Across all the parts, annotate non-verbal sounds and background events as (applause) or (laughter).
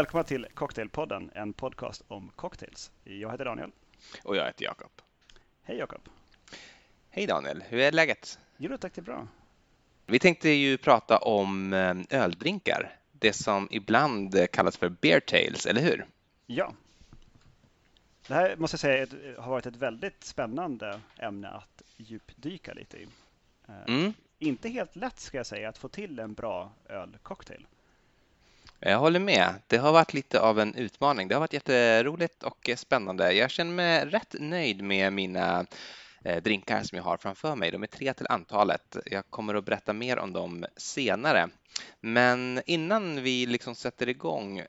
Välkomna till Cocktailpodden, en podcast om cocktails. Jag heter Daniel. Och jag heter Jakob. Hej Jakob. Hej Daniel, hur är läget? Jo tack, det är bra. Vi tänkte ju prata om eh, öldrinkar, det som ibland kallas för beer tales, eller hur? Ja. Det här måste jag säga har varit ett väldigt spännande ämne att djupdyka lite i. Eh, mm. Inte helt lätt ska jag säga att få till en bra ölcocktail. Jag håller med. Det har varit lite av en utmaning. Det har varit jätteroligt och spännande. Jag känner mig rätt nöjd med mina eh, drinkar som jag har framför mig. De är tre till antalet. Jag kommer att berätta mer om dem senare. Men innan vi liksom sätter igång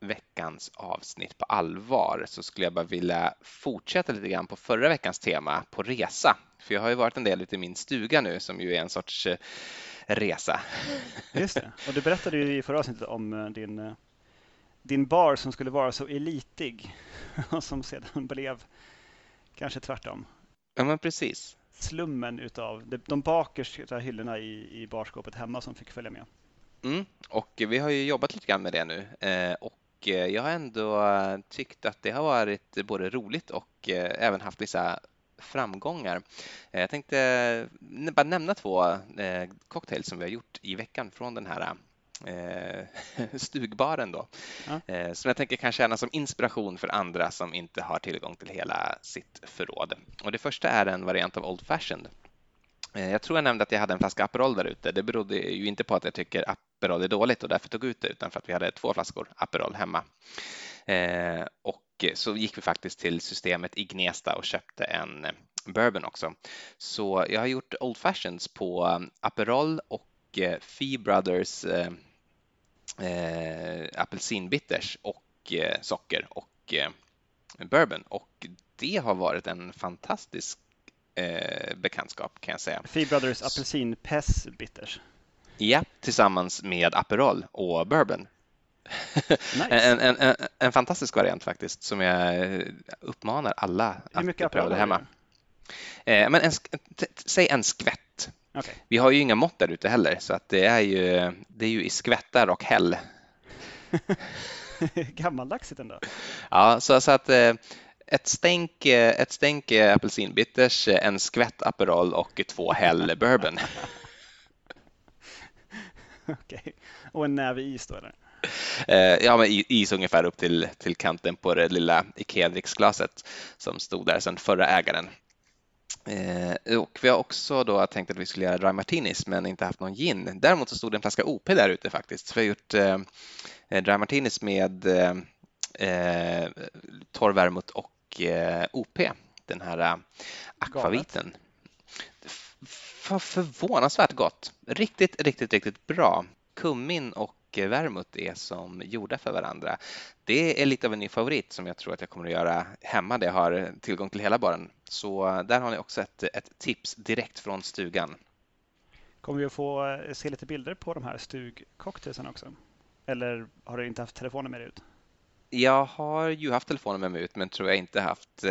veckans avsnitt på allvar så skulle jag bara vilja fortsätta lite grann på förra veckans tema på resa. För jag har ju varit en del ute i min stuga nu som ju är en sorts resa. Just det, och du berättade ju i förra avsnittet om eh, din, eh, din bar som skulle vara så elitig (laughs) och som sedan blev kanske tvärtom. Ja, men precis. Slummen utav de bakersta hyllorna i, i barskåpet hemma som fick följa med. Mm, och vi har ju jobbat lite grann med det nu och jag har ändå tyckt att det har varit både roligt och även haft vissa framgångar. Eh, jag tänkte eh, bara nämna två eh, cocktails som vi har gjort i veckan från den här (laughs) stugbaren då. Ja. Som jag tänker kan tjäna som inspiration för andra som inte har tillgång till hela sitt förråd. Och det första är en variant av Old Fashioned. Jag tror jag nämnde att jag hade en flaska Aperol där ute. Det berodde ju inte på att jag tycker Aperol är dåligt och därför tog ut det utan för att vi hade två flaskor Aperol hemma. Och så gick vi faktiskt till systemet i Gnesta och köpte en bourbon också. Så jag har gjort Old Fashions på um, Aperol och eh, Fee Brothers eh, eh, apelsinbitters och eh, socker och eh, bourbon och det har varit en fantastisk eh, bekantskap kan jag säga. Fee Brothers apelsinpess bitters. Ja, tillsammans med Aperol och bourbon. Nice. en, en, en, en, fantastisk variant faktiskt som jag uppmanar alla att pröva det hemma. Eh, men en, säg en skvätt. Okay. Vi har ju inga mått där ute heller så att det är ju, det är ju i skvättar och häll. (laughs) Gammaldagsigt ändå. Ja, så, så att eh, ett stänk, ett stänk apelsinbitters, en skvätt Aperol och två häll bourbon. (laughs) Okej, okay. och en näve is då eller? Eh, ja, men is ungefär upp till, till kanten på det lilla Ikea-dricksglaset som stod där sedan förra ägaren. Eh, och vi har också då tänkt att vi skulle göra dry martinis men inte haft någon gin. Däremot så stod det en flaska OP där ute faktiskt. Så vi har gjort eh, dry martinis med eh, torr vermouth och eh, OP, den här eh, akvaviten. För, förvånansvärt gott. Riktigt, riktigt, riktigt bra. Kummin och vermouth är som gjorda för varandra. Det är lite av en ny favorit som jag tror att jag kommer att göra hemma där jag har tillgång till hela baren. Så där har ni också ett, ett tips direkt från stugan. Kommer vi att få eh, se lite bilder på de här stugcocktailsen också? Eller har du inte haft telefonen med dig ut? Jag har ju haft telefonen med mig ut men tror jag inte haft,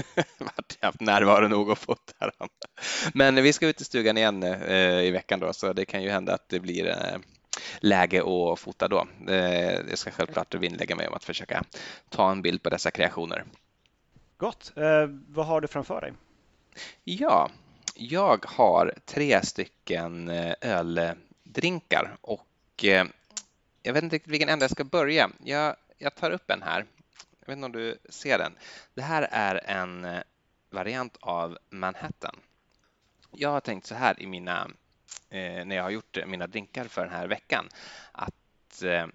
(laughs) haft närvaro nog att fota dem. Men vi ska ut i stugan igen eh, i veckan då så det kan ju hända att det blir eh, läge att fota då. Jag ska självklart vinnlägga mig om att försöka ta en bild på dessa kreationer. Gott. Eh, vad har du framför dig? Ja, jag har tre stycken eh, öldrinkar och eh, jag vet inte riktigt vilken ända jag ska börja. Jag, jag tar upp en här. Jag vet inte om du ser den. Det här är en variant av Manhattan. Jag har tänkt så här i mina eh, Eh, när jag har gjort eh, mina drinkar för den här veckan att eh,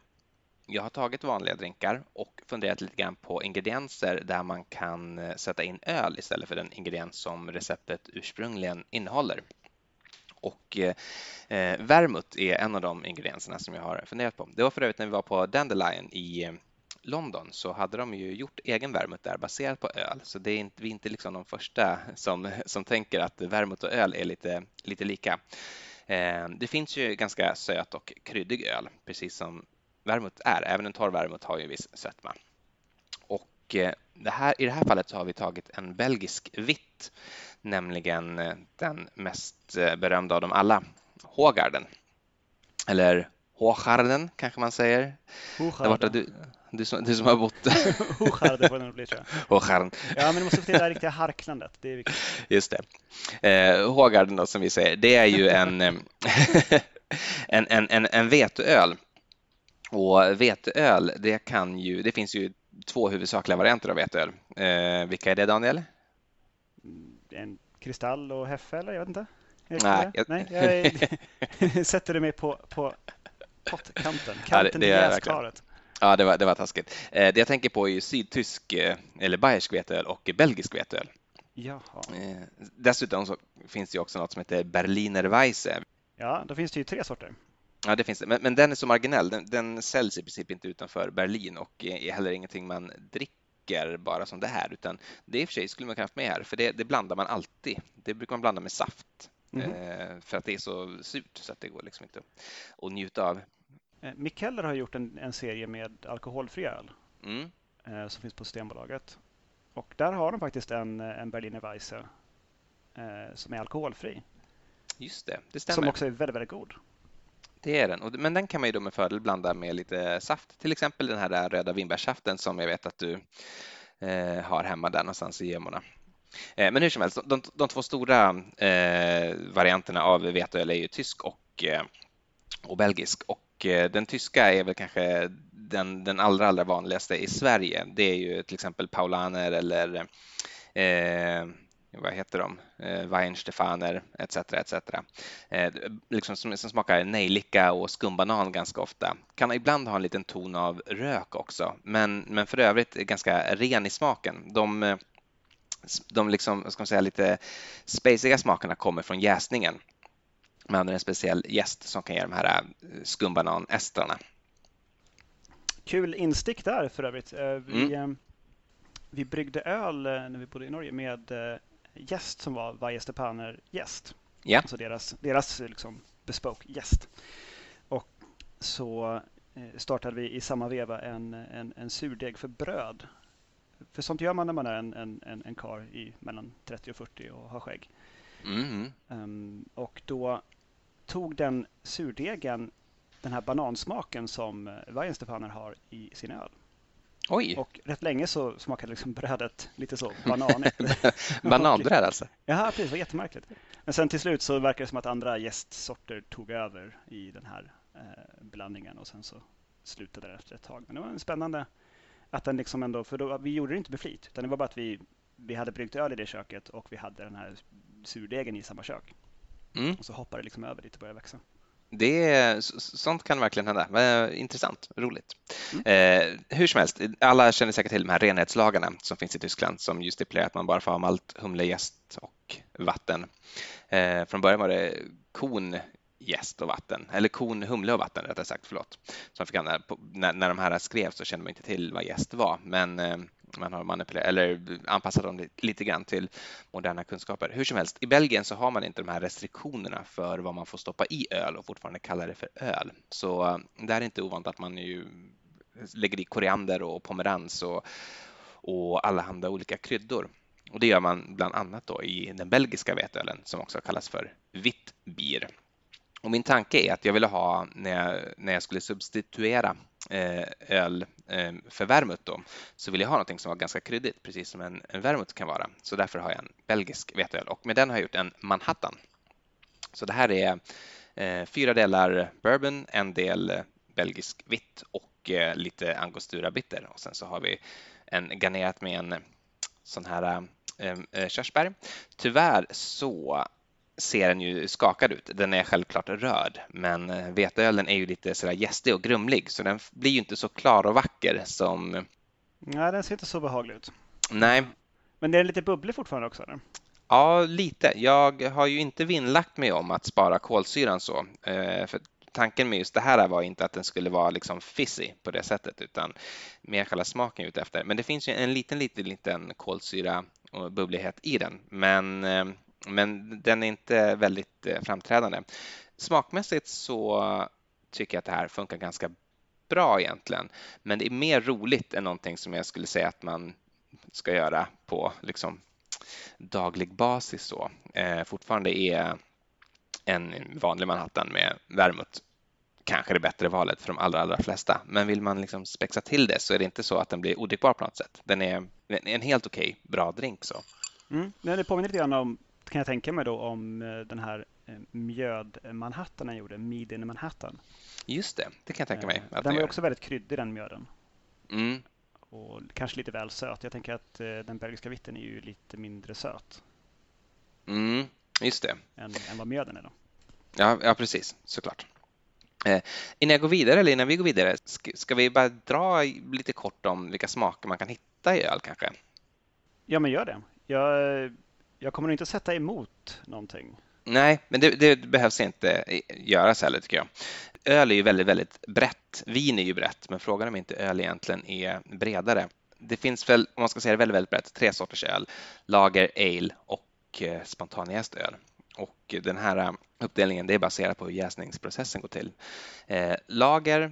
jag har tagit vanliga drinkar och funderat lite grann på ingredienser där man kan eh, sätta in öl istället för den ingrediens som receptet ursprungligen innehåller. Och eh, vermouth är en av de ingredienserna som jag har funderat på. Det var för övrigt när vi var på Dandelion i eh, London så hade de ju gjort egen vermouth där baserat på öl. Så det är inte, vi är inte liksom de första som, som tänker att vermouth och öl är lite, lite lika. Eh, det finns ju ganska söt och kryddig öl, precis som vermouth är. Även en torr vermouth har ju en viss sötma. Och eh, det här, i det här fallet så har vi tagit en belgisk vitt, nämligen eh, den mest berömda av dem alla, Hågarden. Eller Hojarden kanske man säger. Hojarden. Du, du, som, du som har bott (laughs) Hojarden får det nog bli tror jag. Hojarden. Ja, men du måste få till det riktiga harklandet. Det är viktigt. Just det. Eh, Hogarden då, som vi säger, det är ju en, (laughs) en, en, en, en veteöl. Och veteöl, det kan ju, det finns ju två huvudsakliga varianter av veteöl. Eh, vilka är det Daniel? En kristall och heffe eller jag vet inte. Nej, jag, Nej, jag (laughs) sätter det mig på, på pottkanten, kanten ja, det, det är jäskaret. Ja, det var, det var taskigt. Eh, det jag tänker på är ju sydtysk eh, eller bayersk veteöl och belgisk veteöl. Jaha. Eh, dessutom så finns det ju också något som heter Berliner Weisse. Ja, då finns det ju tre sorter. Ja, det finns det. Men, men den är så marginell. Den, den säljs i princip inte utanför Berlin och är heller ingenting man dricker bara som det här, utan det i och för sig skulle man kunna haft med här, för det, det blandar man alltid. Det brukar man blanda med saft mm. för att det är så surt så att det går liksom inte att njuta av. Eh, Mikkeller har gjort en, en, serie med alkoholfri öl mm. eh, som finns på Systembolaget. Och där har de faktiskt en, en Berliner Weisse eh, som är alkoholfri. Just det, det stämmer. Som också är väldigt, väldigt god. Det är den, men den kan man ju då med fördel blanda med lite saft, till exempel den här röda vinbärssaften som jag vet att du eh, har hemma där någonstans i gömmorna. Eh, men hur som helst, de, de två stora eh, varianterna av veteöl är ju tysk och, eh, och belgisk och Eh, den tyska är väl kanske den, den allra, allra vanligaste i Sverige. Det är ju till exempel Paulaner eller eh, vad heter de, eh, Weinstefaner etc. etc. Eh, liksom som, som smakar nejlika och skumbanan ganska ofta. Kan ibland ha en liten ton av rök också, men, men för övrigt ganska ren i smaken. De, eh, de liksom, ska man säga, lite spaciga smakerna kommer från jäsningen. Man använder en speciell jäst som kan ge de här skumbanan-estrarna. Kul instick där för övrigt. Vi, mm. vi bryggde öl när vi bodde i Norge med gäst som var Vajestepaner gäst. Ja. Alltså deras, deras liksom bespoke gäst. Och så eh, startade vi i samma veva en, en, en surdeg för bröd. För sånt gör man när man är en, en, en, en kar i mellan 30 och 40 och har skägg. Mm. Um, och då tog den surdegen den här banansmaken som Weihenstephaner har i sin öl. Oj. Och rätt länge så smakade liksom brödet lite så (laughs) bananigt. Bananbröd alltså? Ja, precis. Det var jättemärkligt. Men sen till slut så verkar det som att andra gästsorter tog över i den här eh, blandningen och sen så slutade det efter ett tag. Men det var en spännande att den liksom ändå, för då, vi gjorde det inte med flit, utan det var bara att vi, vi hade bryggt öl i det köket och vi hade den här surdegen i samma kök. Mm. Och så hoppade det liksom över dit och började växa. Det sånt kan verkligen hända. Intressant, roligt. Mm. Eh, hur som helst, alla känner säkert till de här renhetslagarna som finns i Tyskland som just stipulerar att man bara får ha malt, humle, jäst och vatten. Eh, från början var det kon, jäst och vatten, eller kon, humle och vatten rättare sagt, förlåt. Som fick när, när de här skrevs så kände man inte till vad jäst var, men eh, man har manipulerat eller anpassat dem lite grann till moderna kunskaper. Hur som helst, i Belgien så har man inte de här restriktionerna för vad man får stoppa i öl och fortfarande kalla det för öl. Så eh, det är inte ovanligt att man ju lägger i koriander och pomerans och, och allehanda olika kryddor. Och det gör man bland annat då i den belgiska veteölen som också kallas för vitt bier. Och min tanke är att jag ville ha när jag, när jag skulle substituera Eh, öl eh, för vermouth då, så vill jag ha någonting som var ganska kryddigt, precis som en, en vermouth kan vara. Så därför har jag en belgisk veteöl och med den har jag gjort en Manhattan. Så det här är eh, fyra delar bourbon, en del eh, belgisk vitt och eh, lite angostura bitter och sen så har vi en garnerat med en sån här eh, eh körsbär. Tyvärr så ser den ju skakad ut. Den är självklart röd, men eh, veteölen är ju lite sådär gästig och grumlig, så den blir ju inte så klar och vacker som... Nej, den ser inte så behaglig ut. Nej. Men det är lite bubblig fortfarande också? Eller? Ja, lite. Jag har ju inte vinnlagt mig om att spara kolsyran så. Eh, för tanken med just det här var inte att den skulle vara liksom fizzy på det sättet, utan mer själva smaken ute efter. Men det finns ju en liten, liten, liten kolsyra och bubblighet i den. Men eh, men den är inte väldigt eh, framträdande. Smakmässigt så tycker jag att det här funkar ganska bra egentligen, men det är mer roligt än någonting som jag skulle säga att man ska göra på liksom daglig basis. Så. Eh, fortfarande är en vanlig Manhattan med vermouth kanske det bättre valet för de allra, allra flesta. Men vill man liksom spexa till det så är det inte så att den blir odrickbar på något sätt. Den är en helt okej, okay, bra drink. Så. Mm. Det påminner lite grann om, kan jag tänka mig då, om eh, den här eh, mjöd-Manhattan han gjorde, Mead in Manhattan. Just det, det kan jag tänka mig. den var också väldigt kryddig den mjöden. Mm. Och kanske lite väl söt. Jag tänker att den belgiska vitten är ju lite mindre söt. Mm, just det. Än, än vad mjöden är då. Ja, ja precis, såklart. Eh, innan jag går vidare, eller innan vi går vidare, ska, ska, vi bara dra lite kort om vilka smaker man kan hitta i öl kanske? Ja, men gör det. Jag, jag kommer nog inte sätta emot någonting. Nej, men det, det behövs inte göras heller tycker jag. Öl är ju väldigt, väldigt brett. Vin är ju brett, men frågan är om inte öl egentligen är bredare. Det finns väl, om man ska säga det väldigt, väldigt brett, tre sorters öl. Lager, ale och eh, spontanjäst öl. Och den här eh, uppdelningen det är baserat på hur jäsningsprocessen går till. Eh, lager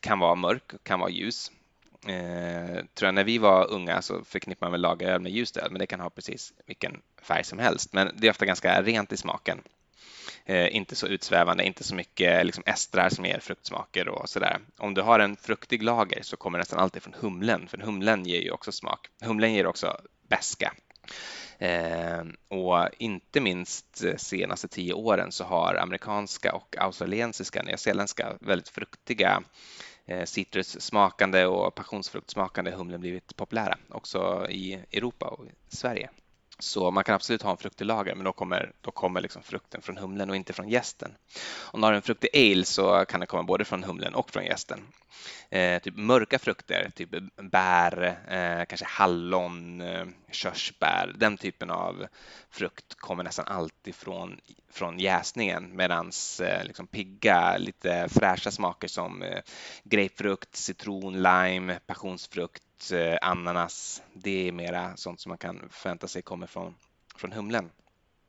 kan vara mörk, kan vara ljus. Eh, tror jag när vi var unga så förknippar man väl lageröl med ljust öl, men det kan ha precis vilken färg som helst. Men det är ofta ganska rent i smaken. Eh, inte så utsvävande, inte så mycket liksom estrar som ger fruktsmaker och sådär. Om du har en fruktig lager så kommer nästan alltid från humlen, för humlen ger ju också smak. Humlen ger också beska. Eh, och inte minst senaste tio åren så har amerikanska och australiensiska, nyzeeländska väldigt fruktiga eh, Eh, citrussmakande och passionsfruktsmakande humlen blivit populära också i Europa och Sverige. Så man kan absolut ha en fruktig lager, men då kommer, då kommer liksom frukten från humlen och inte från gästen. Om du har en fruktig ale så kan den komma både från humlen och från gästen. Eh, typ mörka frukter, typ bär, eh, kanske hallon, eh, körsbär, den typen av frukt kommer nästan alltid från, från jäsningen medan eh, liksom pigga, lite fräscha smaker som eh, grapefrukt, citron, lime, passionsfrukt eh, ananas, det är mera sånt som man kan förvänta sig kommer från, från humlen.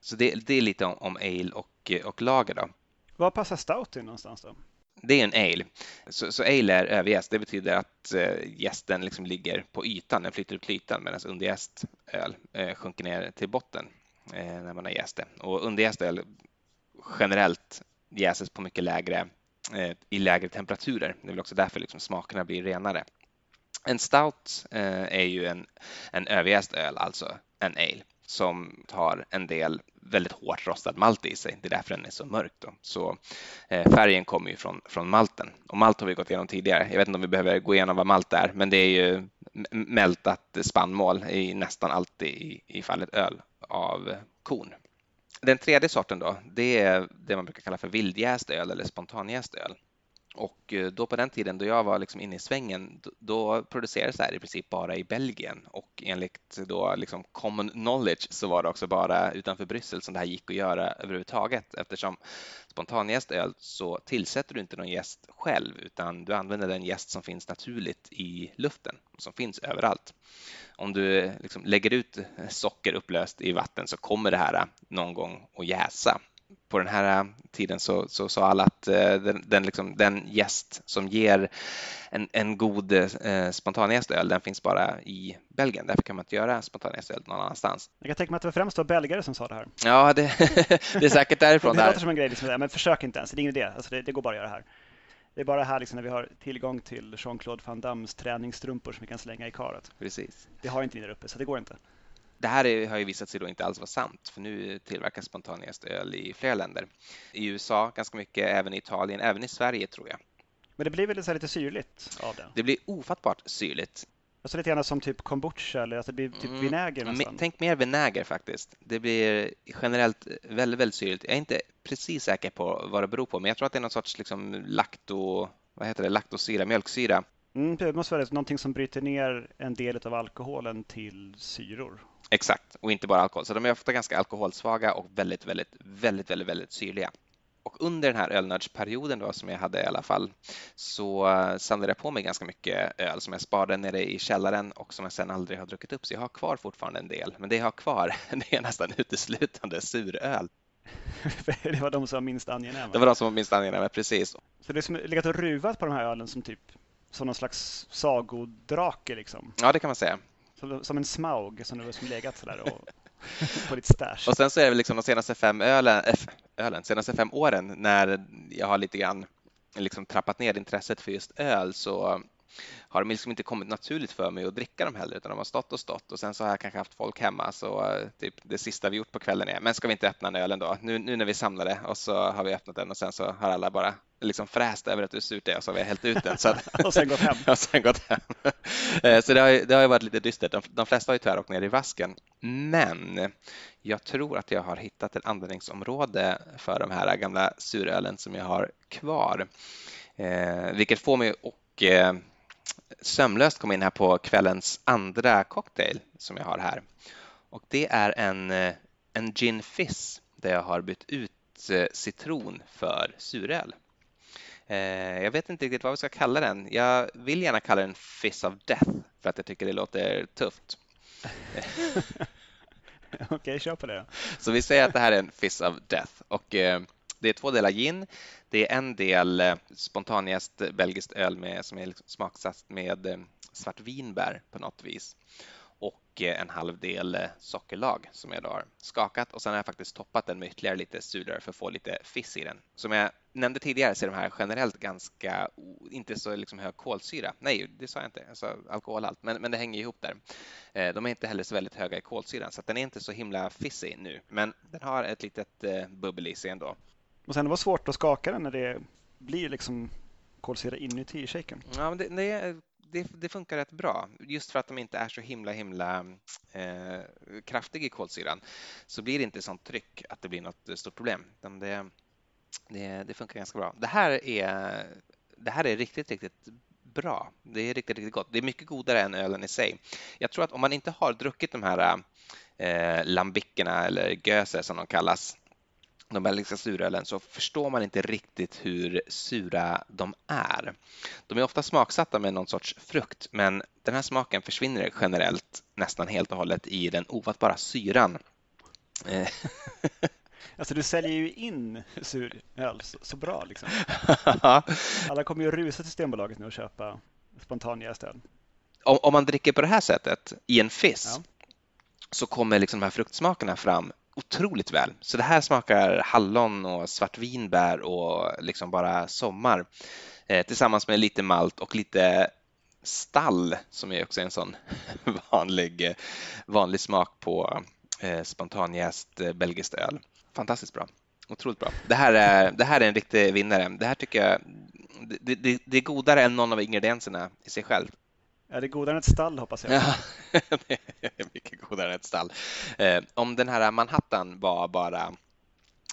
Så det, det är lite om, om ale och, och lager då. Var passar stout in någonstans då? Det är en ale. Så, så ale är överjäst. Det betyder att eh, jästen liksom ligger på ytan, den flyter upp till ytan medan underjäst öl eh, sjunker ner till botten eh, när man har jäst det. Och underjäst öl generellt jäses på mycket lägre eh, i lägre temperaturer. Det är väl också därför liksom smakerna blir renare. En stout eh, är ju en, en överjäst öl, alltså en ale, som har en del väldigt hårt rostad malt i sig. Det är därför den är så mörk. Då. Så eh, färgen kommer ju från, från malten. Och malt har vi gått igenom tidigare. Jag vet inte om vi behöver gå igenom vad malt är, men det är ju mältat spannmål i nästan alltid i, i fallet öl av korn. Den tredje sorten då, det är det man brukar kalla för vildjäst öl eller spontanjäst öl. Och eh, då på den tiden då jag var liksom inne i svängen, då producerades det här i princip bara i Belgien. Och enligt då liksom common knowledge så var det också bara utanför Bryssel som det här gick att göra överhuvudtaget. Eftersom spontanjäst öl så tillsätter du inte någon gäst själv utan du använder den gäst som finns naturligt i luften som finns överallt. Om du liksom lägger ut socker upplöst i vatten så kommer det här någon gång att jäsa på den här äh, tiden så sa alla att äh, den, den, liksom, den gäst som ger en, en god eh, spontanjästöl, den finns bara i Belgien. Därför kan man inte göra spontanjästöl någon annanstans. Jag kan tänka mig att det var främst var belgare som sa det här. Ja, det, (laughs) det är säkert därifrån. det låter som en grej, liksom, men försök inte ens, det är ingen idé. Alltså det, det går bara att göra här. Det är bara här liksom när vi har tillgång till Jean-Claude Van Dammes träningsstrumpor som vi kan slänga i karet. Precis. Det har inte ni där uppe, så det går inte. Det här är, har ju visat sig då inte alls vara sant, för nu tillverkas spontanjästöl i flera länder. I USA ganska mycket, även i Italien, även i Sverige tror jag. Men det blir väl så lite syrligt av det? Det blir ofattbart syrligt. Alltså lite grann som typ kombucha eller att det blir typ mm, vinäger nästan. Tänk mer vinäger faktiskt. Det blir generellt väldigt, väldigt syrligt. Jag är inte precis säker på vad det beror på, men jag tror att det är någon sorts liksom lakto, vad heter det, laktosyra, mjölksyra. Mm, det måste vara någonting som bryter ner en del av alkoholen till syror. Exakt, och inte bara alkohol. Så de är ofta ganska alkoholsvaga och väldigt, väldigt, väldigt, väldigt, väldigt syrliga. Och under den här ölnördsperioden då, som jag hade i alla fall så samlade jag på mig ganska mycket öl som jag sparade nere i källaren och som jag sen aldrig har druckit upp. Så jag har kvar fortfarande en del, men det jag har kvar (laughs) det är nästan uteslutande suröl. (laughs) det var de som var minst angenäma? Det var de som var minst angenäma, precis. Så det är som legat och ruvat på de här ölen som typ som någon slags sagodrake liksom? Ja, det kan man säga. Som, som en smaug som du som legat sådär och, (laughs) på ditt stash. Och sen så är det liksom de senaste fem ölen, äh, ölen, senaste fem åren när jag har lite grann liksom trappat ner intresset för just öl så har de liksom inte kommit naturligt för mig att dricka dem heller utan de har stått och stått och sen så har jag kanske haft folk hemma så eh, typ det sista vi gjort på kvällen är men ska vi inte öppna en öl ändå? Nu, nu när vi samlade och så har vi öppnat den och sen så har alla bara liksom fräst över att hur surt det är och så har vi hällt ut den. Så att, (laughs) och sen gått hem. (laughs) och sen gått hem. (laughs) Eh, så det har, det har varit lite dystert. De, de flesta har ju tyvärr åkt ner i vasken. Men jag tror att jag har hittat ett användningsområde för de här gamla surölen som jag har kvar. Eh, vilket får mig att eh, sömlöst komma in här på kvällens andra cocktail som jag har här. Och det är en, eh, en gin fizz där jag har bytt ut eh, citron för suröl. Eh, jag vet inte riktigt vad vi ska kalla den. Jag vill gärna kalla den Fizz of Death för att jag tycker det låter tufft. (laughs) Okej, okay, kör på det. Så vi säger att det här är en Fizz of Death och det är två delar gin. Det är en del eh, spontanjäst belgiskt öl med, som är liksom smaksatt med eh, svartvinbär på något vis och eh, en halv del sockerlag som jag då har skakat och sen har jag faktiskt toppat den med ytterligare lite surare för att få lite fiss i den. Som jag nämnde tidigare så är de här generellt ganska inte så liksom hög kolsyra. Nej, det sa jag inte. Jag sa alkoholhalt, men, men det hänger ihop där. De är inte heller så väldigt höga i kolsyran så den är inte så himla fissig nu, men den har ett litet bubbel i sig ändå. Och sen det var svårt att skaka den när det blir liksom kolsyra inuti shaken. Ja, men det, det, det, det, funkar rätt bra. Just för att de inte är så himla himla eh, kraftiga i kolsyran så blir det inte sånt tryck att det blir något stort problem. Det, det, det funkar ganska bra. Det här är, det här är riktigt, riktigt bra. Det är riktigt, riktigt gott. Det är mycket godare än ölen i sig. Jag tror att om man inte har druckit de här eh, lambickerna eller göser som de kallas de belgiska surölen så förstår man inte riktigt hur sura de är. De är ofta smaksatta med någon sorts frukt men den här smaken försvinner generellt nästan helt och hållet i den ofattbara syran. Eh. (laughs) Alltså du säljer ju in suröl så, så bra liksom. (laughs) Alla kommer ju rusa till Systembolaget nu och köpa spontanjäst öl. Om, om, man dricker på det här sättet i en fiss ja. så kommer liksom de här fruktsmakerna fram otroligt väl. Så det här smakar hallon och svartvinbär och liksom bara sommar eh, tillsammans med lite malt och lite stall som är också en sån (laughs) vanlig, vanlig smak på eh, spontanjäst eh, belgiskt öl. Fantastiskt bra. Otroligt bra. Det här är, det här är en riktig vinnare. Det här tycker jag det, det, det är godare än någon av ingredienserna i sig själv. Ja, det är godare än ett stall hoppas jag. Ja, (laughs) det är mycket godare än ett stall. Eh, om den här Manhattan var bara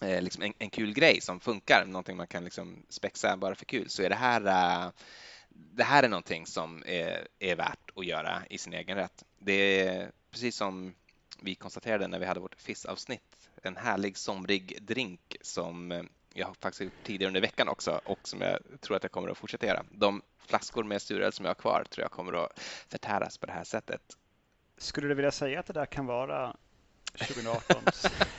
eh, liksom en, en, kul grej som funkar, någonting man kan liksom spexa bara för kul, så är det här eh, det här är någonting som är, är värt att göra i sin egen rätt. Det är precis som vi konstaterade när vi hade vårt FIS-avsnitt, en härlig somrig drink som eh, jag har faktiskt gjort tidigare under veckan också och som jag tror att jag kommer att fortsätta göra. De flaskor med suröl som jag har kvar tror jag kommer att förtäras på det här sättet. Skulle du vilja säga att det där kan vara 2018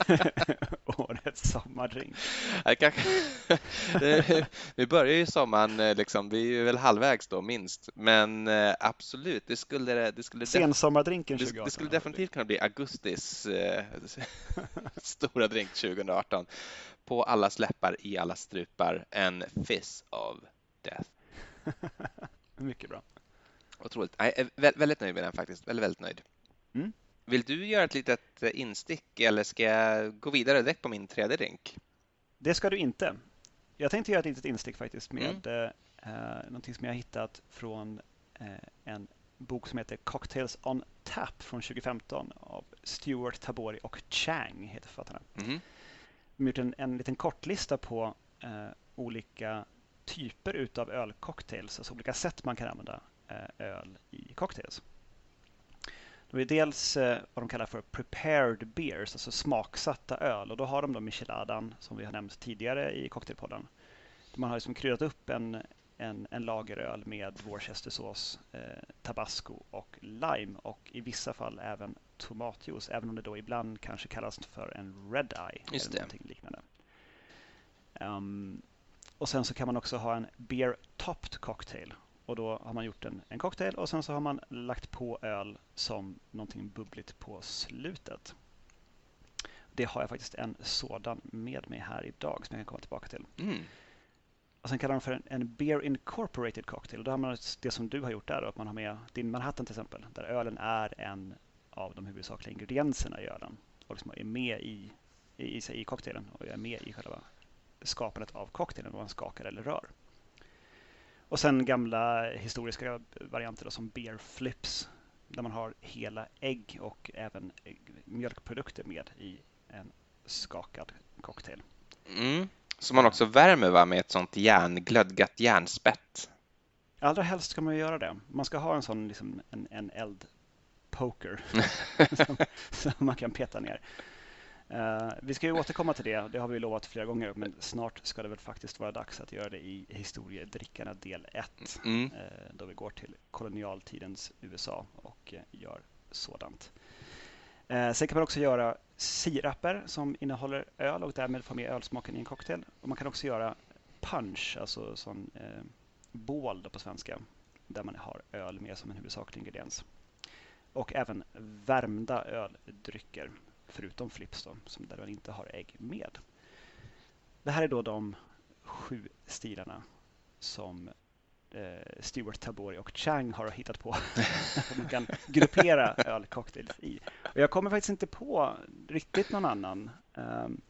(laughs) (laughs) årets sommardrink? (laughs) vi börjar ju sommaren, eh, liksom, vi är väl halvvägs då minst, men eh, absolut, det skulle, det skulle Sensommardrinken 2018? Det, skulle definitivt kunna bli augustis eh, (laughs) stora drink 2018. På alla släppar, i alla strupar, en fizz of death. (laughs) Mycket bra. Otroligt. Jag är väldigt nöjd med den faktiskt. Väldigt, väldigt nöjd. Mm. Vill du göra ett litet eh, instick eller ska jag gå vidare direkt på min tredje drink? Det ska du inte. Jag tänkte göra ett litet instick faktiskt med mm. eh, någonting som jag hittat från eh, en bok som heter Cocktails on Tap från 2015 av Stuart Tabori och Chang heter författarna. Mm. De har gjort en, en liten kortlista på eh, olika typer utav ölcocktails, alltså olika sätt man kan använda eh, öl i cocktails. Det är dels eh, vad de kallar för prepared beers, alltså smaksatta öl. Och då har de då Micheladan som vi har nämnt tidigare i Cocktailpodden. Man har liksom kryddat upp en, en, en lageröl med worcestersås, eh, tabasco och lime och i vissa fall även tomatjuice, även om det då ibland kanske kallas för en red eye Just eller någonting liknande. Um, och sen så kan man också ha en beer topped cocktail och då har man gjort en, en cocktail och sen så har man lagt på öl som någonting bubbligt på slutet. Det har jag faktiskt en sådan med mig här idag som jag kan komma tillbaka till. Mm. Och sen kallar de för en, en Beer Incorporated Cocktail. Och då har man det som du har gjort där, då, att man har med din Manhattan till exempel, där ölen är en av de huvudsakliga ingredienserna i ölen och liksom är med i, i, i, i cocktailen och är med i själva skapandet av cocktailen, vad man skakar eller rör. Och sen gamla historiska varianter då, som beer flips där man har hela ägg och även mjölkprodukter med i en skakad cocktail. Mm. Som man också värmer va, med ett sånt järn, glödgat järnspett. Allra helst ska man göra det. Man ska ha en sån liksom, en, en eldpoker (laughs) (laughs) som, som man kan peta ner. Uh, vi ska ju återkomma till det, det har vi lovat flera gånger, men snart ska det väl faktiskt vara dags att göra det i Historiedrickarna del 1, mm. uh, då vi går till kolonialtidens USA och uh, gör sådant. sen kan man också göra siraper som innehåller öl och därmed får med ölsmaken i en cocktail. Och man kan också göra punch, alltså sån bål på svenska, där man har öl med som en huvudsaklig ingrediens. Och även värmda öldrycker förutom flips då, som där man inte har ägg med. Det här är då de sju stilarna som eh, Stewart Tabori och Chang har hittat på. (laughs) man kan gruppera ölcocktails i. Och jag kommer faktiskt inte på riktigt någon annan. Um,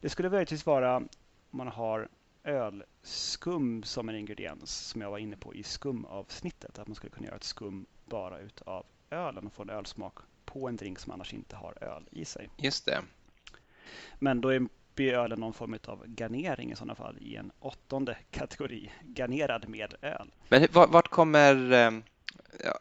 det skulle möjligtvis vara om man har ölskum som en ingrediens som jag var inne på i skumavsnittet. Att man skulle kunna göra ett skum bara utav ölen och få en ölsmak på en drink som annars inte har öl i sig. Just det. Men då är ölen någon form av garnering i sådana fall i en åttonde kategori, garnerad med öl. Men vart kommer ehm,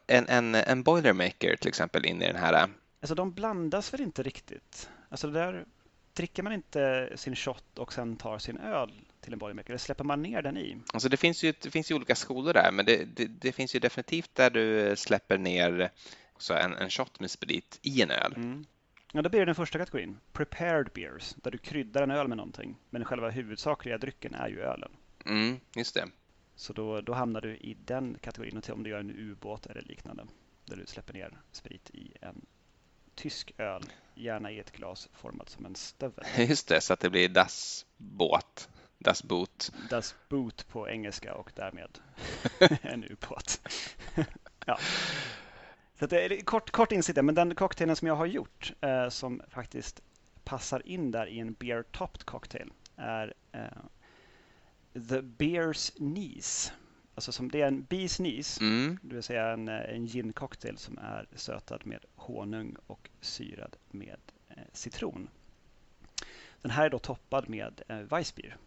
en, en, en Boilermaker till exempel in i den här? Alltså de blandas väl inte riktigt. Alltså där dricker man inte sin shot och sen tar sin öl till en boilermaker? Eller släpper man ner den i? Alltså det, finns ju, det finns ju olika skolor där, men det, det, det finns ju definitivt där du släpper ner också en, en shot med sprit i en öl. Mm. Ja, då blir det den första kategorin, prepared beers, där du kryddar en öl med någonting. Men själva huvudsakliga drycken är ju ölen. Mm, just det. Så då, då hamnar du i den kategorin, och om du gör en ubåt eller liknande, där du släpper ner sprit i en tysk öl, gärna i ett glas format som en stövel. (laughs) Just det, så att det blir Das Båt. Das Boot. Das Boot på engelska och därmed (laughs) en ubåt. (laughs) ja. Så det är kort, kort insikt men den cocktailen som jag har gjort eh, som faktiskt passar in där i en beer topped cocktail är eh, The Beer's Knees. Alltså som det är en Bees Knees, mm. det vill säga en, eh, en gin cocktail som är sötad med honung och syrad med eh, citron. Den här är då toppad med eh, Weissbier.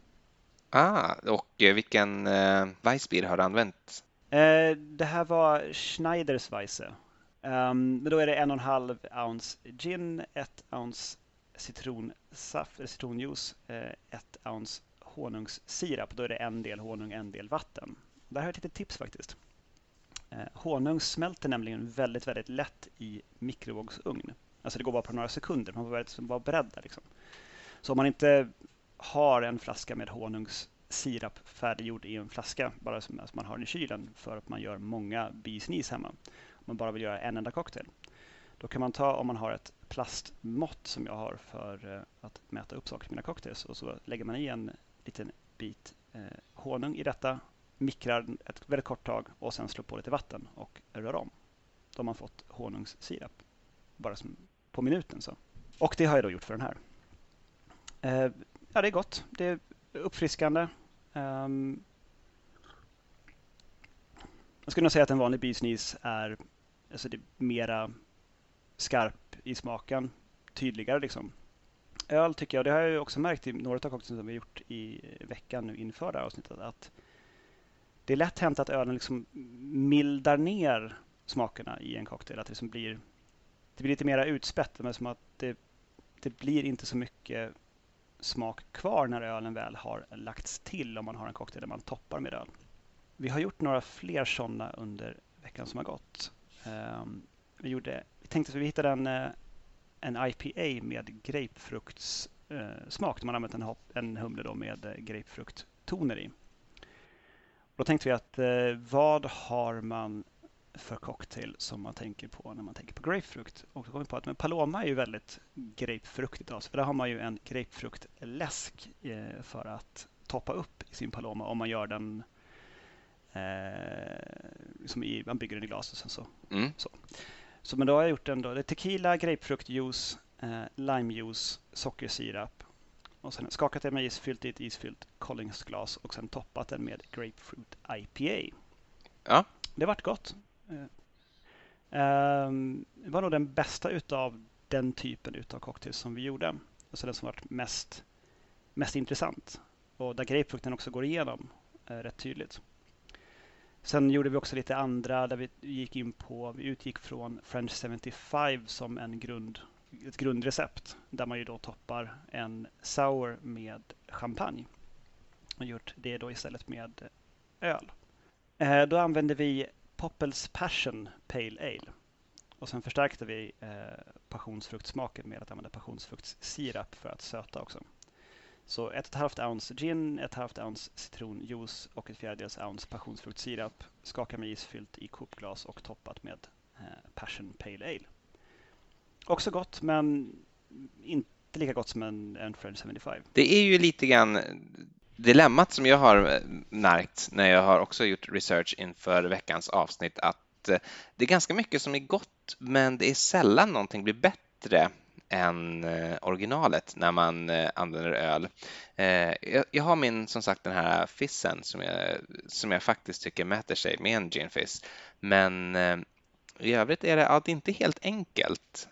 Ah, och eh, vilken eh, Weissbier har du använt? Eh, det här var Schneiders Weisse Um, men då är det en och en halv ounce gin, ett ounce citronsaft, eller eh, citronjuice, eh, ett ounce honungssirap. Då är det en del honung, en del vatten. Där har jag ett litet tips faktiskt. Eh, honung smälter nämligen väldigt, väldigt lätt i mikrovågsugn. Alltså det går bara på några sekunder, man får vara liksom beredd där. Liksom. Så om man inte har en flaska med honungssirap färdiggjord i en flaska, bara som man har den i kylen för att man gör många bisnis hemma, man bara vill göra en enda cocktail. Då kan man ta, om man har ett plastmått som jag har för eh, att mäta upp saker i mina cocktails och så lägger man i en liten bit eh, honung i detta, mikrar ett väldigt kort tag och sen slår på lite vatten och rör om. Då har man fått honungssirap bara som på minuten. så. Och det har jag då gjort för den här. Eh, ja, det är gott. Det är uppfriskande. Um, jag skulle nog säga att en vanlig bisnis är alltså det är mera skarp i smaken, tydligare liksom. Öl tycker jag, det har jag också märkt i några av cocktailsen som vi gjort i veckan nu inför det här avsnittet, att det är lätt hänt att ölen liksom mildar ner smakerna i en cocktail. Att det, liksom blir, det blir lite mera utspätt, men som att det, det blir inte så mycket smak kvar när ölen väl har lagts till om man har en cocktail där man toppar med öl. Vi har gjort några fler sådana under veckan som har gått. Um, vi, gjorde, vi tänkte att vi hittade en, eh, en IPA med grapefruktsmak. Eh, man har använt en, en humle då med eh, grapefrukttoner i. Då tänkte vi att eh, vad har man för cocktail som man tänker på när man tänker på grapefrukt? Och då kom vi på att men Paloma är ju väldigt grapefruktigt av sig. För där har man ju en grapefruktläsk för att toppa upp i sin Paloma om man gör den som i, man bygger den i glas och sen så. Mm. så. Så men då har jag gjort den då. Det är tequila, grapefruktjuice, eh, limejuice, sockersirap och sen skakat det med is, fyllt i ett isfyllt Collingsglas och sen toppat den med grapefruit IPA. Ja. Det vart gott. Eh, ehm, det var nog den bästa utav den typen utav cocktails som vi gjorde. Alltså den som varit mest, mest intressant och där grapefrukten också går igenom eh, rätt tydligt. Sen gjorde vi också lite andra där vi gick in på, vi utgick från French 75 som en grund, ett grundrecept där man ju då toppar en sour med champagne. Och gjort det då istället med öl. Eh, då använde vi Poppels Passion Pale Ale. Och sen förstärkte vi eh, passionsfruktsmaken med att använda passionsfruktssirap för att söta också. Så 1,5 ounce gin, 1,5 ounce citronjuice och ett fjärdedels ounce passionsfruktssirap. Skaka med is fyllt i kopglas och toppat med eh, Passion Pale Ale. Också gott, men inte lika gott som en, en French 75. Det är ju lite grann eh, dilemmat som jag har eh, märkt när jag har också gjort research inför veckans avsnitt att det är ganska mycket som är gott, men det är sällan någonting blir bättre än eh, originalet när man eh, använder öl. Eh, jag har min, som sagt, den här fissen som jag, som jag faktiskt tycker mäter sig med en gin fizz. Men i övrigt är det, ja, det är inte helt enkelt.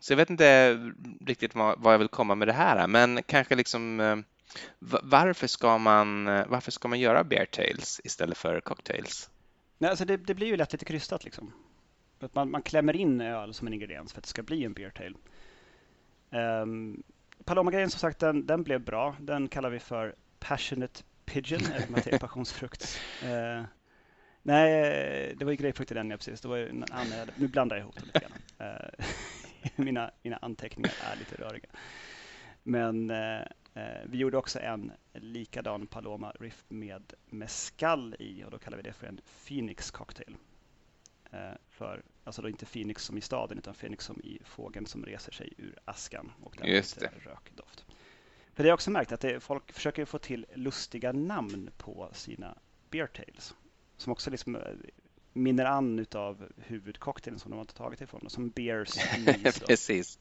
Så jag vet inte riktigt vad jag vill komma med det här, men kanske liksom varför ska man, varför ska man göra bear tails istället för cocktails? Nej, alltså det, det blir ju lätt lite krystat liksom. Att man, man klämmer in öl som en ingrediens för att det ska bli en beer tail. Um, Paloma-grejen som sagt, den, den, blev bra. Den kallar vi för Passionate Pigeon, (laughs) eller det är passionsfrukt. Uh, nej, det var ju grapefrukt i den, ja, precis. Det var en annan, nu blandar jag ihop dem lite grann. Uh, (laughs) mina, mina anteckningar är lite röriga. Men uh, vi gjorde också en likadan Paloma Riff med mescal i och då kallar vi det för en Phoenix Cocktail. För Alltså då inte Phoenix som i staden utan Phoenix som i fågeln som reser sig ur askan och där Just det. rökdoft. För det har jag också märkt att det, folk försöker få till lustiga namn på sina beer tales. Som också liksom eh, minner an utav huvudcocktailen som de har tagit ifrån. Som beer (laughs) sneeze. Precis.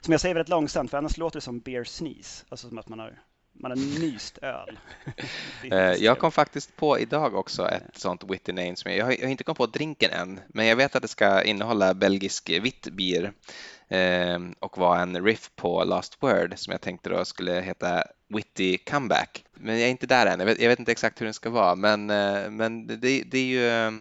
Som jag säger väldigt långsamt för annars låter det som beer sneeze. Alltså som att man har man har nyst öl. (laughs) Eh, jag kom faktiskt på idag också ett sånt witty name. Som jag, jag har inte kommit på drinken än, men jag vet att det ska innehålla belgisk vitt bier eh, och vara en riff på Last Word som jag tänkte då skulle heta Witty Comeback. Men jag är inte där än. Jag vet, jag vet inte exakt hur den ska vara, men, eh, men det, det, är ju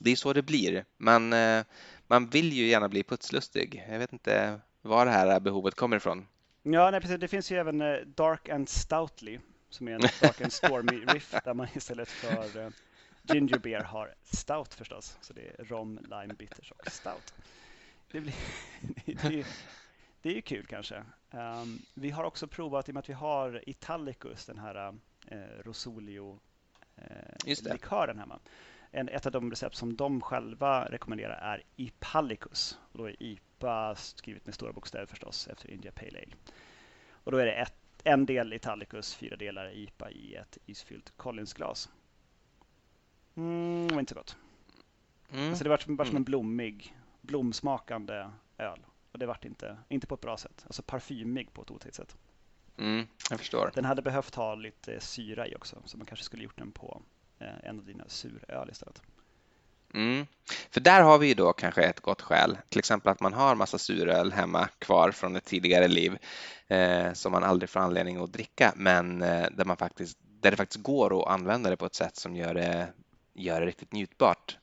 det är så det blir. Man, eh, man vill ju gärna bli putslustig. Jag vet inte var det här behovet kommer ifrån. Ja, nej, precis. Det finns ju även uh, Dark and Stoutly som är en (laughs) Dark and Stormy riff där man istället för uh, Ginger Beer har Stout förstås. Så det är rom, lime, bitters och Stout. Det, blir, (laughs) det, är, det är ju kul kanske. Um, vi har också provat, i och med att vi har Italicus, den här uh, Rosolio uh, likören hemma. En, ett av de recept som de själva rekommenderar är Ipallicus. Och då är IPA skrivet med stora bokstäver förstås efter India Pale Ale. Och då är det ett, en del Italicus, fyra delar IPA i ett isfyllt Collinsglas. Mm, det var inte så gott. Mm. Alltså det var bara som en mm. blommig, blomsmakande öl. Och det vart inte, inte på ett bra sätt. Alltså parfymig på ett otäckt sätt. Mm, jag förstår. Den hade behövt ha lite syra i också. Så man kanske skulle gjort den på eh, en av dina suröl istället. Mm. För där har vi ju då kanske ett gott skäl, till exempel att man har massa suröl hemma kvar från ett tidigare liv eh, som man aldrig får anledning att dricka, men eh, där, man faktiskt, där det faktiskt går att använda det på ett sätt som gör det, gör det riktigt njutbart.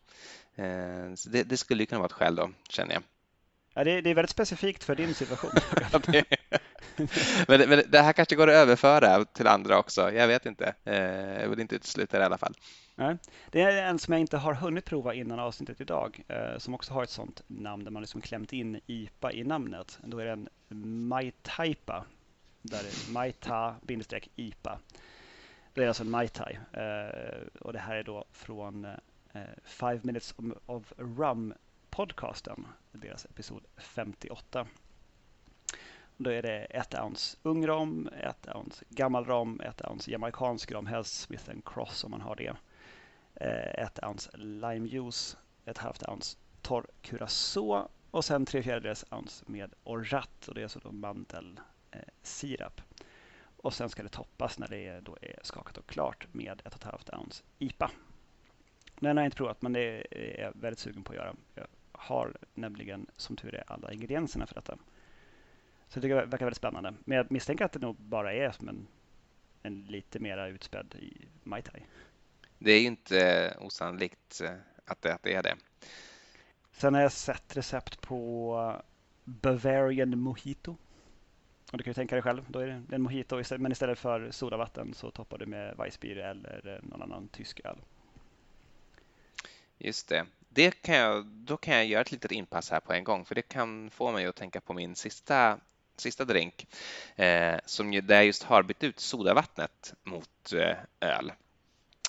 Eh, så det, det skulle ju kunna vara ett skäl då, känner jag. Ja, det, det är väldigt specifikt för din situation. (laughs) men, det, (laughs) men, det, här kanske går att överföra till andra också. Jag vet inte. Eh, jag vill inte utesluta det i alla fall. Nej. Det är en som jag inte har hunnit prova innan avsnittet idag eh, som också har ett sånt namn där man liksom klämt in IPA i namnet. Då är det en Maitaipa där det är Maita-IPA. Det är alltså en Mai Tai eh, och det här är då från Five Minutes of Rum podcasten, deras episod 58. Då är det ett ounce ung rom, ett ounce gammal rom, ett ounce jamaicansk rom, helst Smith Cross om man har det. Eh, ett ounce limejuice, ett halvt ounce torr curacao och sen tre fjärdedels ounce med orat, och det är alltså då mandelsirap. Och sen ska det toppas när det då är skakat och klart med ett och ett halvt ounce IPA. Den har jag inte provat men det är jag väldigt sugen på att göra. Jag har nämligen som tur är alla ingredienserna för detta. Så det verkar väldigt spännande. Men jag misstänker att det nog bara är som en, en lite mera utspädd i Mai Tai. Det är ju inte osannolikt att det, att det är det. Sen har jag sett recept på Bavarian Mojito. Och du kan ju tänka dig själv, då är det en mojito men istället för sodavatten så toppar du med Weissbier eller någon annan tysk öl. Just det. det kan jag, då kan jag göra ett litet inpass här på en gång för det kan få mig att tänka på min sista, sista drink eh, som ju, där just har bytt ut sodavattnet mot eh, öl.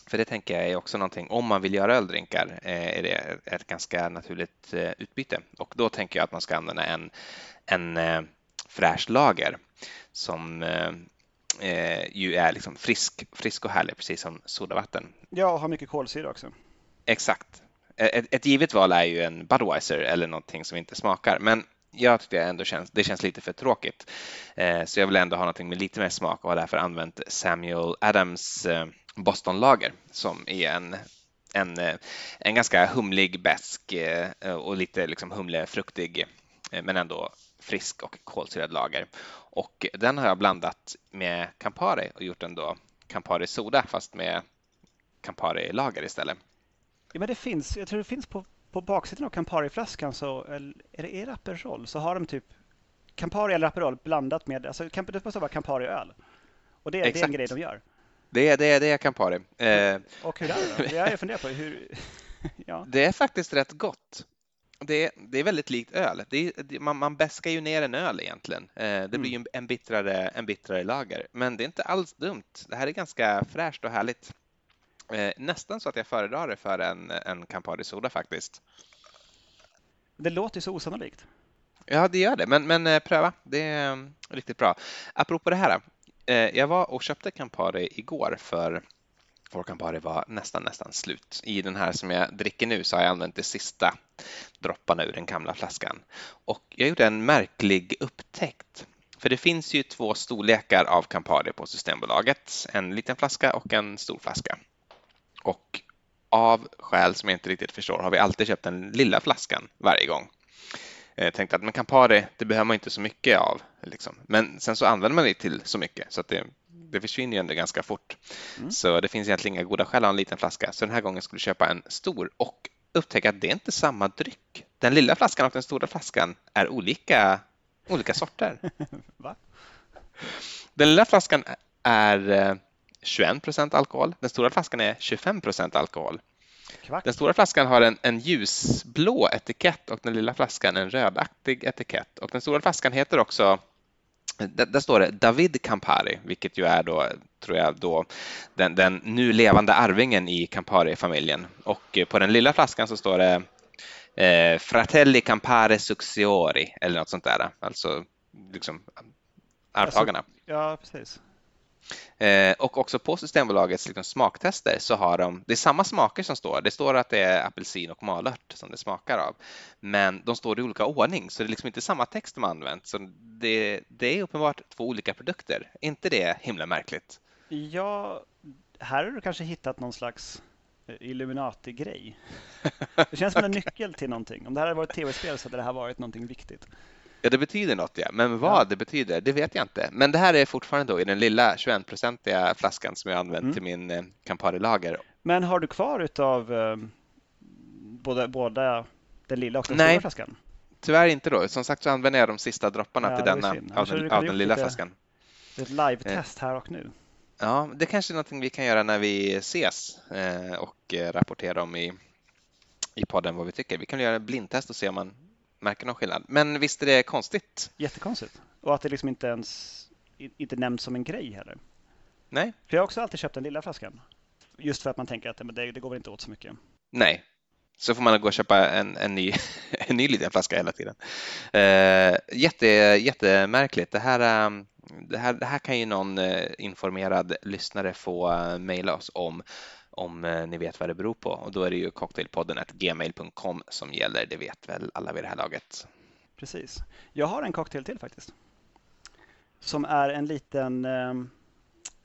För det tänker jag är också någonting, om man vill göra öldrinkar eh, är det ett ganska naturligt eh, utbyte. Och då tänker jag att man ska använda en, en eh, fräsch lager som ju är liksom frisk, frisk och härlig, precis som sodavatten. Ja, och har mycket kolsyra också. Exakt. Ett, ett givet val är ju en Budweiser eller någonting som inte smakar, men jag tycker ändå känns, det känns lite för tråkigt. Eh, så jag vill ändå ha någonting med lite mer smak och har därför använt Samuel Adams eh, Boston-lager som är en, en, eh, en ganska humlig, bäsk eh, och lite liksom humlefruktig eh, men ändå frisk och kolsyrad lager. Och den har jag blandat med Campari och gjort en då Campari Soda fast med Campari lager istället. Ja, men det finns, jag tror det finns på, på baksidan av Campari-flaskan så är det, är det Aperol så har de typ Campari eller Aperol blandat med, alltså det måste vara Campari-öl. Och det, det är en grej de gör. Det är, det är, det är Campari. Eh, och hur är det då? Jag funderar på hur... (laughs) ja. Det är faktiskt rätt gott. Det är, det är väldigt likt öl. Är, man, man bäskar ju ner en öl egentligen. Eh, det blir ju mm. en bittrare, en bittrare lager. Men det är inte alls dumt. Det här är ganska fräscht och härligt. Eh, nästan så att jag föredrar det för en, en Campari Soda faktiskt. Det låter så osannolikt. Ja, det gör det. Men, men pröva. Det är riktigt bra. Apropå det här. Eh, jag var och köpte Campari igår för vår Campari var nästan, nästan slut. I den här som jag dricker nu så har jag använt de sista dropparna ur den gamla flaskan. Och jag gjorde en märklig upptäckt. För det finns ju två storlekar av Campari på Systembolaget. En liten flaska och en stor flaska. Och av skäl som jag inte riktigt förstår har vi alltid köpt den lilla flaskan varje gång. Jag eh, tänkte att men Campari, det behöver man inte så mycket av. Liksom. Men sen så använder man det till så mycket så att det, det försvinner ju ändå ganska fort. Mm. Så det finns egentligen inga goda skäl att ha en liten flaska. Så den här gången skulle jag köpa en stor och upptäcka att det är inte samma dryck. Den lilla flaskan och den stora flaskan är olika, olika sorter. (laughs) Va? Den lilla flaskan är 21 eh, procent alkohol. Den stora flaskan är 25 procent alkohol. Kvack. Den stora flaskan har en, en ljusblå etikett och den lilla flaskan en rödaktig etikett. Och den stora flaskan heter också där, där står det David Campari, vilket ju är då, tror jag, då den, den nu levande arvingen i Campari-familjen. Och på den lilla flaskan så står det eh, Fratelli Campari Succiori eller något sånt där, alltså liksom arvtagarna. Alltså, ja, precis. Eh, och också på Systembolagets liksom, smaktester så har de, det är samma smaker som står. Det står att det är apelsin och malört som det smakar av. Men de står i olika ordning så det är liksom inte samma text de har använt. Så det, det är uppenbart två olika produkter. inte det himla märkligt? Ja, här har du kanske hittat någon slags eh, Illuminati-grej. (laughs) Det känns som en nyckel till någonting. Om det här hade varit tv-spel så hade det här varit någonting viktigt. Ja, det betyder något, ja. Men vad ja. det betyder, det vet jag inte. Men det här är fortfarande då i den lilla 21-procentiga flaskan som jag använt mm. till min eh, Campari-lager. Men har du kvar utav eh, både, båda den lilla och den Nej. stora flaskan? Tyvärr inte då. Som sagt så använder jag de sista dropparna ja, till denna av den, av den lilla flaskan. Ett live-test här och nu. Ja, det kanske är någonting vi kan göra när vi ses eh, och eh, rapportera om i, i podden vad vi tycker. Vi kan göra en blindtest och se om man märker någon skillnad. Men visst är det konstigt? Jättekonstigt. Och att det liksom inte ens inte nämns som en grej heller. Nej. För jag har också alltid köpt den lilla flaskan. Just för att man tänker att det, det går väl inte åt så mycket. Nej, Så får man gå och köpa en, en, ny, (laughs) en ny liten flaska hela tiden. Eh, jätte, jättemärkligt. Det här, um, det, här, det här kan ju någon eh, informerad lyssnare få uh, mejla oss om om eh, ni vet vad det beror på och då är det ju cocktailpodden gmail.com som gäller. Det vet väl alla vid det här laget. Precis. Jag har en cocktail till faktiskt. Som är en liten ehm,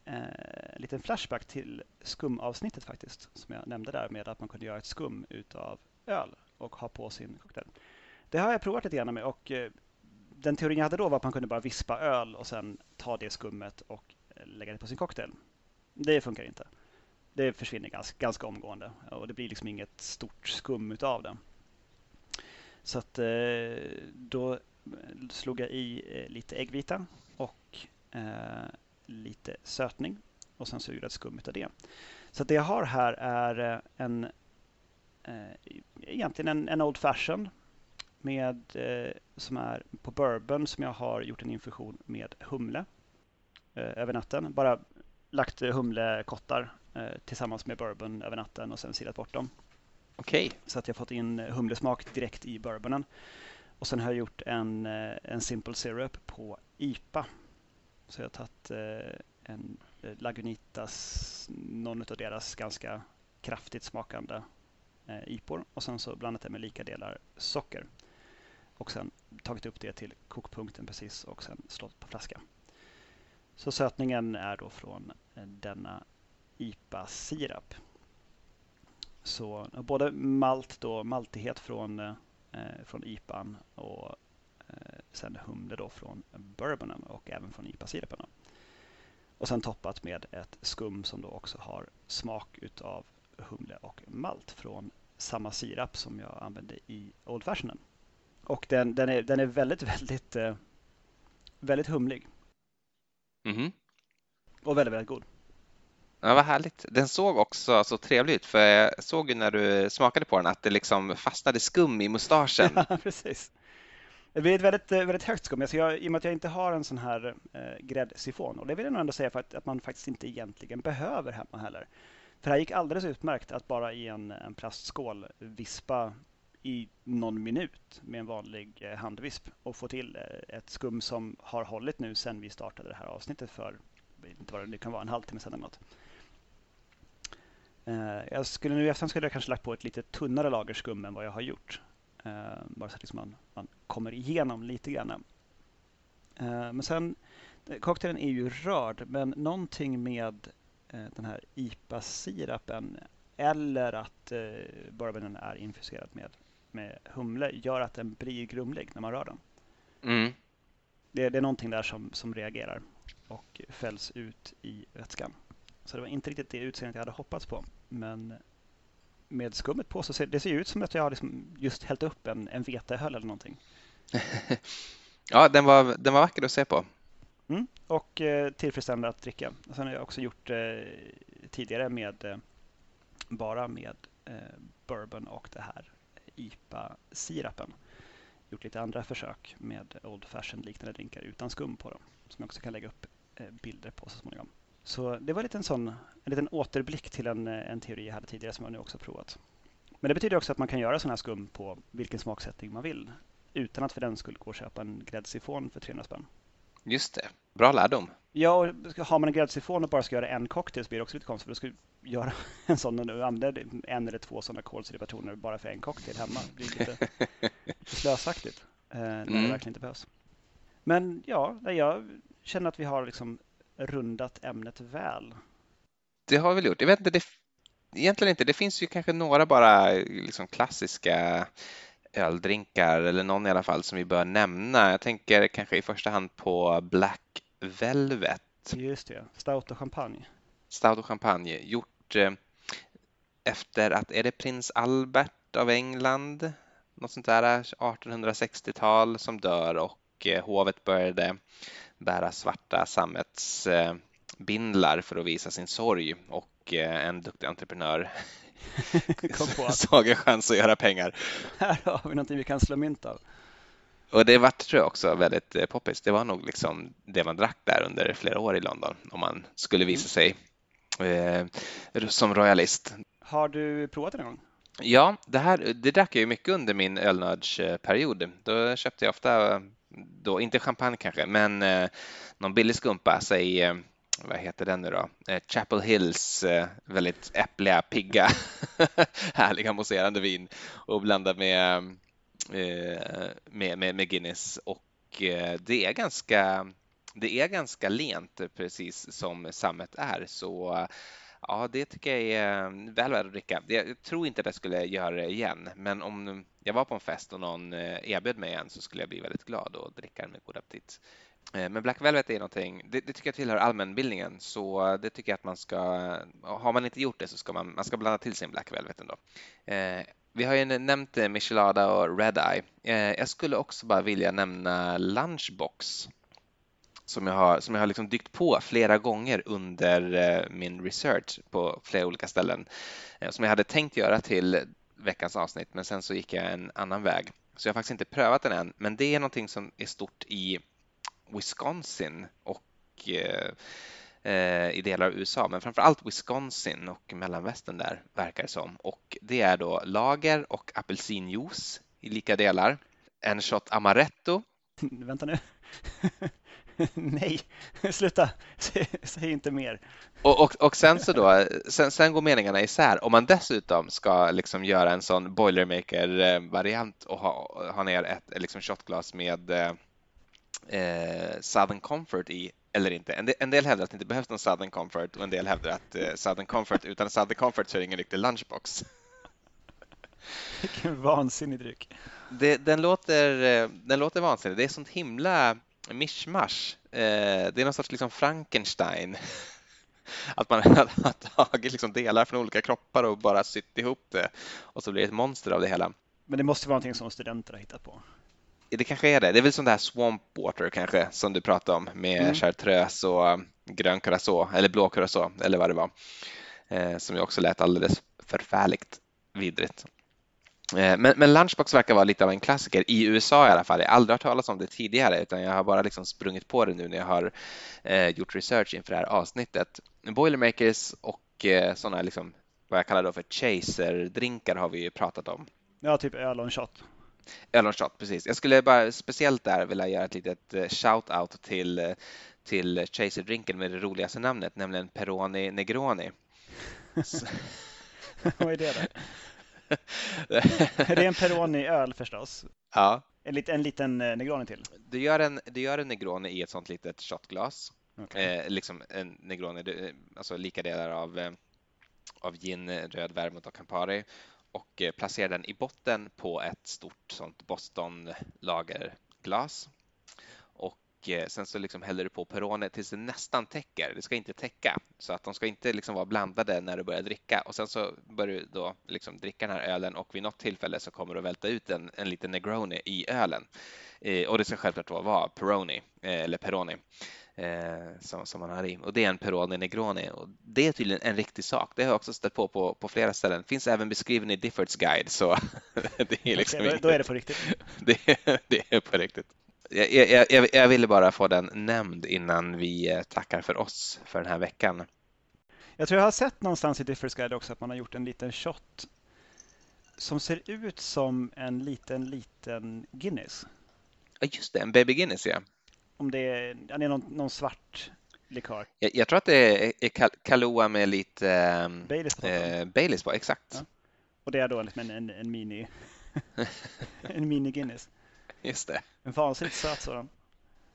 eh, liten flashback till skumavsnittet faktiskt, som jag nämnde där med att man kunde göra ett skum utav öl och ha på sin cocktail. Det har jag provat lite grann med och eh, den teorin jag hade då var att man kunde bara vispa öl och sen ta det skummet och eh, lägga det på sin cocktail. Det funkar inte. Det försvinner ganska, ganska omgående och det blir liksom inget stort skum utav det. Så att eh, då eh, slog jag i eh, lite äggvita och lite sötning och sen så gjorde jag ett skum utav det. Så det jag har här är en egentligen en, en Old Fashion med, som är på bourbon som jag har gjort en infusion med humle över natten. Bara lagt humlekottar tillsammans med bourbon över natten och sen silat bort dem. Okej. Okay. Så att jag fått in humlesmak direkt i bourbonen. Och sen har jag gjort en, eh, en simple syrup på IPA så jag har tagit eh, en eh, Lagunitas, någon av deras ganska kraftigt smakande eh, IPor och sen så blandat det med lika delar socker. Och sen tagit upp det till kokpunkten precis och sen slått på flaska. Så sötningen är då från denna IPA-sirap. Så både malt då, maltighet från, eh, från IPAn och Eh, sen humle då från bourbonen och även från IPA-sirapen. Och sen toppat med ett skum som då också har smak utav humle och malt från samma sirap som jag använde i Old Fashionen. Och den, den, är, den är väldigt, (laughs) väldigt, eh, väldigt humlig. Mm -hmm. Och väldigt, väldigt god. Ja, vad härligt. Den såg också så trevlig ut för jag såg ju när du smakade på den att det liksom fastnade skum i mustaschen. (laughs) Ja, precis. Det blir ett väldigt, eh, väldigt högt skum. Alltså jag, I och med att jag inte har en sån här eh, gräddsifon. Och det vill jag nog ändå säga för att, att, man faktiskt inte egentligen behöver hemma heller. För det här gick alldeles utmärkt att bara i en, en plastskål vispa i någon minut med en vanlig eh, handvisp och få till eh, ett skum som har hållit nu sedan vi startade det här avsnittet för, inte vad det kan vara, en halvtimme sedan eller något. Eh, jag skulle nu efterhand skulle jag kanske lagt på ett lite tunnare lager skum än vad jag har gjort. Eh, bara så att liksom man, man kommer igenom lite grann. Eh, men sen, cocktailen är ju rörd, men någonting med eh, den här IPA-sirapen eller att bourbonen är infuserad med, med humle gör att den blir grumlig när man rör den. Mm. Det, det, är någonting där som, som reagerar och fälls ut i vätskan. Så det var inte riktigt det utseendet jag hade hoppats på. Men med skummet på så ser det ser ut som att jag har liksom just hällt upp en, en vetehöll eller någonting. (laughs) ja, den var, den var vacker att se på. Mm, och eh, tillfredsställande att dricka. Och sen har jag också gjort eh, tidigare med eh, bara med eh, bourbon och det här IPA-sirapen. Gjort lite andra försök med Old Fashion liknande drinkar utan skum på dem. Som jag också kan lägga upp bilder på så småningom. Så det var lite en sån en liten återblick till en, en teori jag hade tidigare som jag nu också provat. Men det betyder också att man kan göra sådana här skum på vilken smaksättning man vill utan att för den skulle gå och köpa en gräddsifon för 300 spänn. Just det, bra lärdom. Ja, och har man en gräddsifon och bara ska göra en cocktail så blir det också lite konstigt. För då ska du göra (laughs) en sån och använda en eller två sådana kolsyrepatroner bara för en cocktail hemma. Det blir lite, lite (laughs) slösaktigt eh, när mm. det verkligen inte behövs. Men ja, jag känner att vi har liksom rundat ämnet väl. Det har vi väl gjort. Jag vet inte, det, egentligen inte. Det finns ju kanske några bara liksom klassiska öldrinkar eller någon i alla fall som vi bör nämna. Jag tänker kanske i första hand på Black Velvet. Just det, stout och champagne. Stout och champagne gjort eh, efter att, är det prins Albert av England? Något sånt där 1860-tal som dör och eh, hovet började bära svarta sammetsbindlar för att visa sin sorg och eh, en duktig entreprenör (laughs) (laughs) såg en chans att göra pengar. (laughs) Här har vi någonting vi kan slå mynt av. Och det var tror jag också väldigt eh, poppis. Det var nog liksom det man drack där under flera år i London om man skulle visa mm. sig eh, som royalist. Har du provat det någon gång? Ja, det här det drack jag ju mycket under min ölnördsperiod. Då köpte jag ofta, då, inte champagne kanske, men eh, någon billig skumpa, säg eh, vad heter den nu då? Eh, Chapel Hills eh, väldigt äppliga, pigga, (laughs) härliga mousserande vin och blanda med, eh, med, med, med Guinness och eh, det är ganska det är ganska lent precis som sammet är så ja, det tycker jag är eh, väl värt att dricka. Jag tror inte att jag skulle göra det igen, men om jag var på en fest och någon eh, erbjöd mig en så skulle jag bli väldigt glad och dricka den med god aptit. Eh, men Black Velvet är någonting, det, det, tycker jag tillhör allmänbildningen, så det tycker jag att man ska, har man inte gjort det så ska man, man ska blanda till sin Black Velvet ändå. Eh, vi har ju nämnt Michelada och Red Eye. Eh, jag skulle också bara vilja nämna Lunchbox som jag har, som jag har liksom dykt på flera gånger under eh, min research på flera olika ställen eh, som jag hade tänkt göra till veckans avsnitt, men sen så gick jag en annan väg. Så jag har faktiskt inte prövat den än, men det är någonting som är stort i Wisconsin och eh, eh i delar av USA, men framför allt Wisconsin och mellanvästern där verkar det som. Och det är då lager och apelsinjuice i lika delar, en shot amaretto. (laughs) Vänta nu. (laughs) (laughs) Nej, (laughs) sluta, säg, inte mer. Och, och, och sen så då, sen, sen, går meningarna isär. Om man dessutom ska liksom göra en sån boilermaker-variant och ha, ha ner ett liksom shotglas med eh, eh, Southern Comfort i eller inte. En del, en del hävdar att det inte behövs någon Southern Comfort och en del hävdar att eh, Southern Comfort utan Southern Comfort så är det ingen riktig lunchbox. (laughs) Vilken vansinnig dryck. Det, den, låter, eh, den låter vansinnig. Det är sånt himla mischmasch. Eh, det är någon sorts liksom Frankenstein. (laughs) Att man (laughs) har tagit liksom delar från olika kroppar och bara sytt ihop det och så blir det ett monster av det hela. Men det måste vara någonting som studenter har hittat på. Det kanske är det. Det är väl som det här swamp water kanske som du pratade om med mm. chartreuse och grön curacao eller blå curacao eller vad det var. Eh, som ju också lät alldeles förfärligt vidrigt. Eh, men, men, Lunchbox verkar vara lite av en klassiker i USA i alla fall. Jag har aldrig hört talas om det tidigare utan jag har bara liksom sprungit på det nu när jag har eh, gjort research inför det här avsnittet. Boilermakers och eh, sådana liksom, vad jag kallar då för chaser-drinkar har vi ju pratat om. Ja, typ öl och shot. Öl och shot, precis. Jag skulle bara speciellt där vilja göra ett litet eh, shout-out till, eh, till chaser-drinken med det roligaste namnet, nämligen Peroni Negroni. (laughs) vad är det då? (laughs) det är en Peroni-öl förstås. Ja. En, lit, en liten eh, Negroni till. Du gör en, du gör en Negroni i ett sånt litet shotglas. Okay. Eh, liksom en Negroni, alltså lika delar av, av gin, röd vermouth och Campari och eh, placerar den i botten på ett stort sånt Boston lagerglas. Och eh, sen så liksom häller du på Peroni tills det nästan täcker. Det ska inte täcka så att de ska inte liksom vara blandade när du börjar dricka och sen så börjar du då liksom dricka den här ölen och vid något tillfälle så kommer du välta ut en, en liten Negroni i ölen. Eh, och det ska självklart vara Peroni eller Peroni eh, som, som man har i. Och det är en Peroni Negroni och det är tydligen en riktig sak. Det har jag också stött på på, på flera ställen. Finns även beskriven i Diffords guide så (laughs) det är liksom okay, då är det på riktigt. (laughs) det, det är på riktigt. Jag, jag, jag, jag ville bara få den nämnd innan vi eh, tackar för oss för den här veckan. Jag tror jag har sett någonstans i Diffords guide också att man har gjort en liten shot som ser ut som en liten, liten Guinness. Ja, just det, en Baby Guinness ja om det är, det är någon, någon svart likör. Jag, jag, tror att det är, är Kahlua med lite eh, Baileys på. Eh, Baileys på exakt. Ja. Och det är då en, en, en mini (laughs) en mini Guinness. Just det. En vansinnigt söt sådan.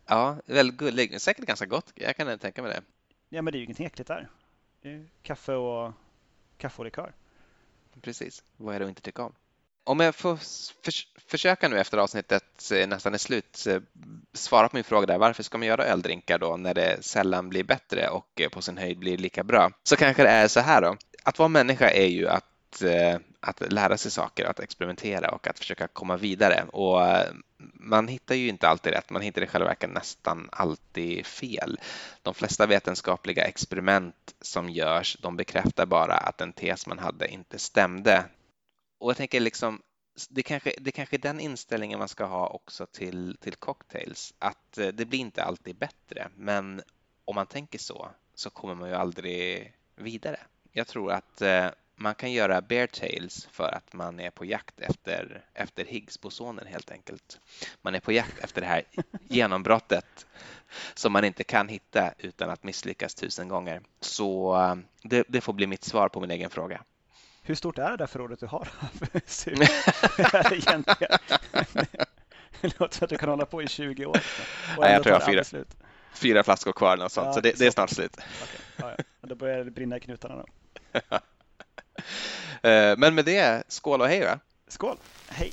Ja, väldigt gullig. Säkert ganska gott. Jag kan tänka mig det. Ja, men det är ju ingenting äckligt där. Det är kaffe och kaffe och likör. Precis. Vad är det att inte tycka om? Om jag får för, försöka nu efter avsnittet eh, nästan är slut eh, svara på min fråga där, varför ska man göra öldrinkar då när det sällan blir bättre och eh, på sin höjd blir lika bra? Så kanske det är så här då. Att vara människa är ju att att lära sig saker, att experimentera och att försöka komma vidare. Och man hittar ju inte alltid rätt, man hittar i själva verket nästan alltid fel. De flesta vetenskapliga experiment som görs, de bekräftar bara att en tes man hade inte stämde och jag tänker liksom det kanske, det kanske är den inställningen man ska ha också till, till cocktails. Att eh, det blir inte alltid bättre, men om man tänker så så kommer man ju aldrig vidare. Jag tror att eh, man kan göra bear tails för att man är på jakt efter, efter Higgsbosonen helt enkelt. Man är på jakt efter det här genombrottet som man inte kan hitta utan att misslyckas tusen gånger. Så eh, det, det får bli mitt svar på min egen fråga. Hur stort är det där förrådet du har? (laughs) Egentligen. Det låter som att du kan hålla på i 20 år. Nej, jag tror jag har fyra, fyra flaskor kvar eller sånt, ja, så det, det, är snart slut. Okay. Ja, ja. Då börjar det brinna i knutarna då. (laughs) Eh, men med det, skål och hej va? Skål! Hej!